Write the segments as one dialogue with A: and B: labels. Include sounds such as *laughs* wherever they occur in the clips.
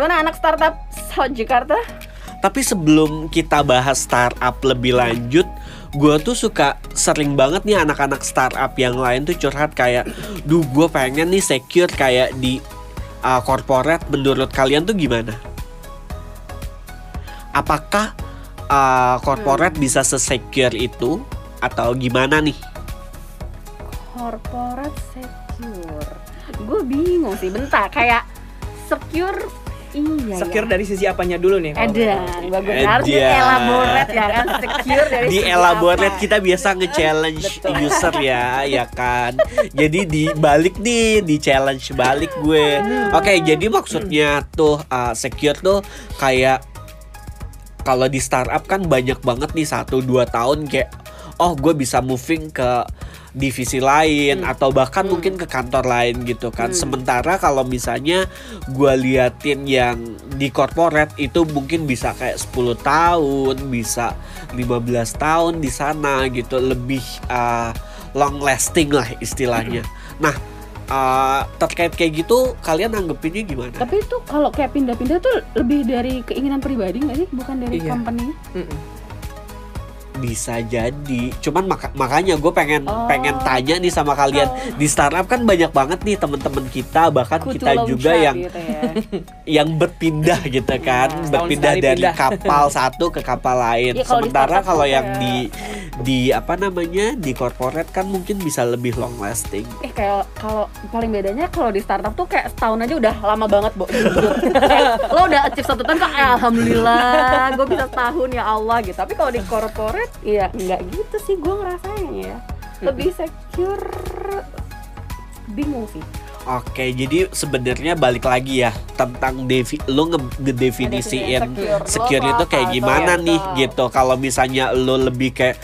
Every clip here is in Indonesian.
A: gimana anak startup South Jakarta?
B: Tapi sebelum kita bahas startup lebih lanjut, gue tuh suka sering banget nih anak-anak startup yang lain tuh curhat kayak, duh gue pengen nih secure kayak di uh, corporate. Menurut kalian tuh gimana? Apakah uh, corporate bisa sesecure itu atau gimana nih?
A: Corporate secure. Gue bingung sih, bentar kayak secure Iya.
C: Secure
A: ya.
C: dari sisi apanya dulu nih? menurut
A: bagus. Harus elaborate ya kan secure dari
B: di
A: segi
B: elaborate
A: apa.
B: kita biasa nge-challenge user ya, ya kan. Jadi di balik nih, di challenge balik gue. Oke, jadi maksudnya tuh uh, secure tuh kayak kalau di startup kan banyak banget nih satu dua tahun kayak oh gue bisa moving ke divisi lain atau bahkan mungkin ke kantor lain gitu kan. Sementara kalau misalnya gue liatin yang di corporate itu mungkin bisa kayak 10 tahun, bisa 15 tahun di sana gitu, lebih uh, long lasting lah istilahnya. Nah, uh, terkait kayak gitu kalian anggapinnya gimana?
A: Tapi itu kalau kayak pindah-pindah tuh lebih dari keinginan pribadi nggak sih, bukan dari
C: Iya.
A: company?
C: Mm-mm.
B: Bisa jadi, cuman maka- makanya gue pengen
A: Oh.
B: pengen tanya nih sama kalian
A: Oh.
B: di startup kan banyak banget nih teman-teman kita bahkan
A: Kutu
B: kita juga yang
A: gitu ya. *laughs*
B: yang berpindah gitu kan,
A: Iya.
B: berpindah
C: Setahun sekali
B: dari
C: pindah.
B: kapal *laughs* satu ke kapal lain.
A: Kalau di
B: Sementara kalau yang
A: kayak-
B: di di apa namanya di corporate kan mungkin bisa lebih long lasting.
A: Eh kayak kalau paling bedanya kalau di startup tuh kayak setahun aja udah lama banget, Bo. *laughs* Lo udah achieve satu tahun kok, alhamdulillah, gue bisa setahun ya Allah gitu. Tapi kalau di corporate, iya nggak gitu sih gue ngerasanya ya. Lebih secure, bingung sih.
B: Oke, jadi sebenarnya balik lagi ya tentang devi lo nge- ngedefinisiin
A: Secure.
B: secure itu kayak gimana nih gitu. Kalau misalnya lo lebih kayak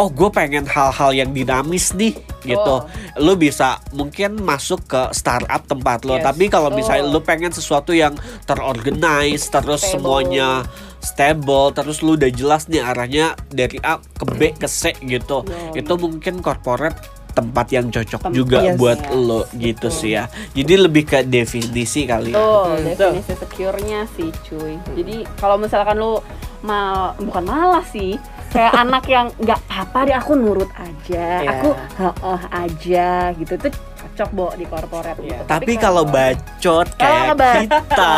B: oh gue pengen hal-hal yang dinamis nih gitu. Lo bisa mungkin masuk ke startup tempat lo.
C: Yes.
B: Tapi kalau misalnya lo pengen sesuatu yang terorganize terus
A: Stable.
B: semuanya stable terus lu udah jelas nih arahnya dari A ke B ke C gitu.
A: Yo.
B: Itu mungkin corporate tempat yang cocok
A: Tem-
B: juga
C: Yes.
B: buat
A: Yes.
B: lo gitu sih ya. Jadi lebih ke definisi kali ya.
A: Tuh,
C: Hmm,
A: definisi secure-nya sih cuy. Jadi kalau misalkan lu mal bukan malah sih, kayak *laughs* anak yang nggak apa deh aku nurut aja,
C: Iya.
A: aku heeh aja gitu itu cocok bo di corporate
C: Iya.
A: gitu.
B: Tapi kalau bacot kayak kita,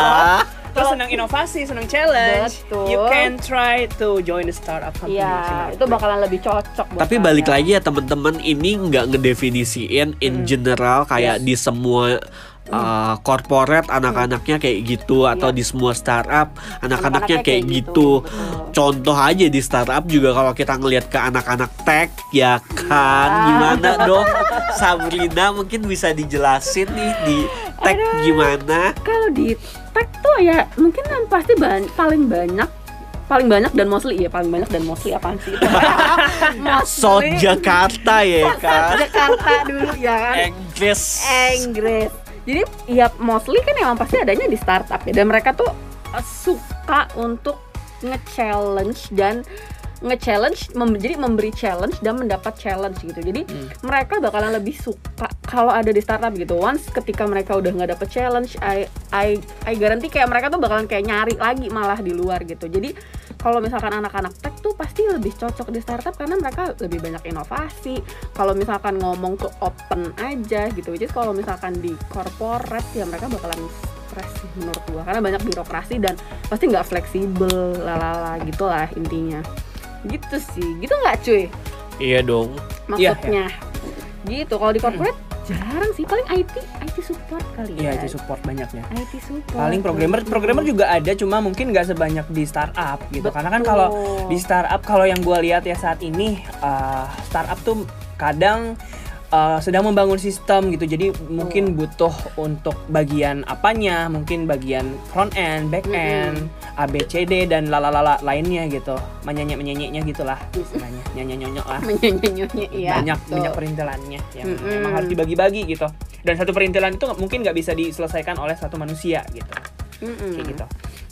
C: Terus senang inovasi, senang challenge.
A: Betul.
C: You can try to join the startup company.
A: Iya,
C: menurut
A: itu bakalan lebih cocok buat
B: tapi balik
A: kalian.
B: lagi ya teman-teman ini nggak ngedefinisiin in general kayak di semua uh, corporate anak-anaknya kayak gitu atau
A: Iya.
B: di semua startup anak-anaknya kayak,
A: kayak
B: gitu.
A: gitu, betul.
B: Contoh aja di startup juga kalau kita ngelihat ke anak-anak tech ya kan
A: Iya.
B: gimana dong Sabrina mungkin bisa dijelasin nih di tech
A: Aduh.
B: gimana?
A: Kalau di tech tuh ya mungkin yang pasti ban- paling banyak paling banyak dan mostly ya paling banyak dan mostly apaan sih itu? *laughs*
B: South Jakarta ya kan
A: Jakarta dulu ya. Kan
B: Inggris
A: Inggris. Jadi ya mostly kan emang pasti adanya di startup ya. Dan mereka tuh uh, suka untuk nge-challenge dan nge-challenge mem- jadi memberi challenge dan mendapat challenge gitu. Jadi mereka bakalan lebih suka kalau ada di startup gitu. Once ketika mereka udah nggak dapet challenge, I I I garanti kayak mereka tuh bakalan kayak nyari lagi malah di luar gitu. Jadi kalau misalkan anak-anak tech tuh pasti lebih cocok di startup karena mereka lebih banyak inovasi. Kalau misalkan ngomong ke open aja gitu. Jadi kalau misalkan di corporate ya mereka bakalan stres menurut gua karena banyak birokrasi dan pasti nggak fleksibel lalala gitulah intinya. Gitu sih. Gitu nggak cuy?
B: Iya dong
C: Iya,
A: Maksudnya. Gitu. Kalau di corporate jarang sih paling IT IT support kali
C: Iya,
A: ya.
C: itu support banyaknya.
A: IT support.
C: Paling programmer
A: gitu.
C: programmer juga ada cuma mungkin nggak sebanyak di startup gitu. Karena kan
A: Betul.
C: kalau di startup kalau yang gue lihat ya saat ini uh, startup tuh kadang uh, sedang membangun sistem gitu. Jadi mungkin butuh untuk bagian apanya, mungkin bagian front end, back end, A B C D dan lalalala lainnya gitu. Menyanyi menyanyinya gitulah istilahnya. *laughs* Nyanyi nyonyok lah.
A: menyanyi iya.
C: banyak
A: betul.
C: banyak perintilannya yang
A: Mm-mm.
C: emang harus dibagi-bagi gitu dan satu perintilan itu mungkin nggak bisa diselesaikan oleh satu manusia gitu
A: Mm-mm.
C: kayak gitu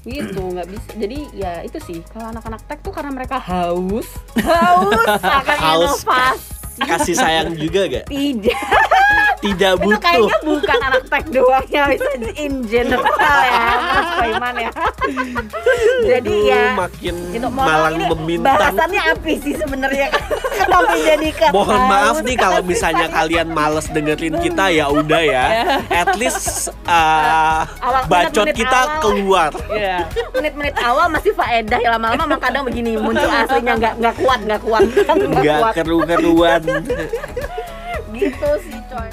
A: gitu nggak bisa jadi ya itu sih kalau anak-anak tech tuh karena mereka haus *laughs* haus akan
B: Haus.
A: inovasi
B: kasih sayang juga gak?
A: Tidak.
B: Tidak
A: itu
B: butuh.
A: kayaknya bukan anak tech doang ya bisa in general ya Mas Koiman ya. Jadi
B: Aduh,
A: ya
B: makin
A: itu mohon
B: malang
A: ini
B: memintang
A: bahasannya apa sih sebenarnya. Kenapa jadi ke
B: Mohon maaf nih kalau misalnya kalian males dengerin kita ya udah ya. *laughs* At least uh,
A: Awal-
B: bacot
A: menit-menit
B: kita
A: awal.
B: keluar.
C: Iya.
A: menit-menit awal masih faedah ya lama-lama emang kadang begini muncul aslinya nggak nggak kuat nggak kuat nggak
B: Nggak
A: kuat
B: keru-keruan.
A: gitu sih coy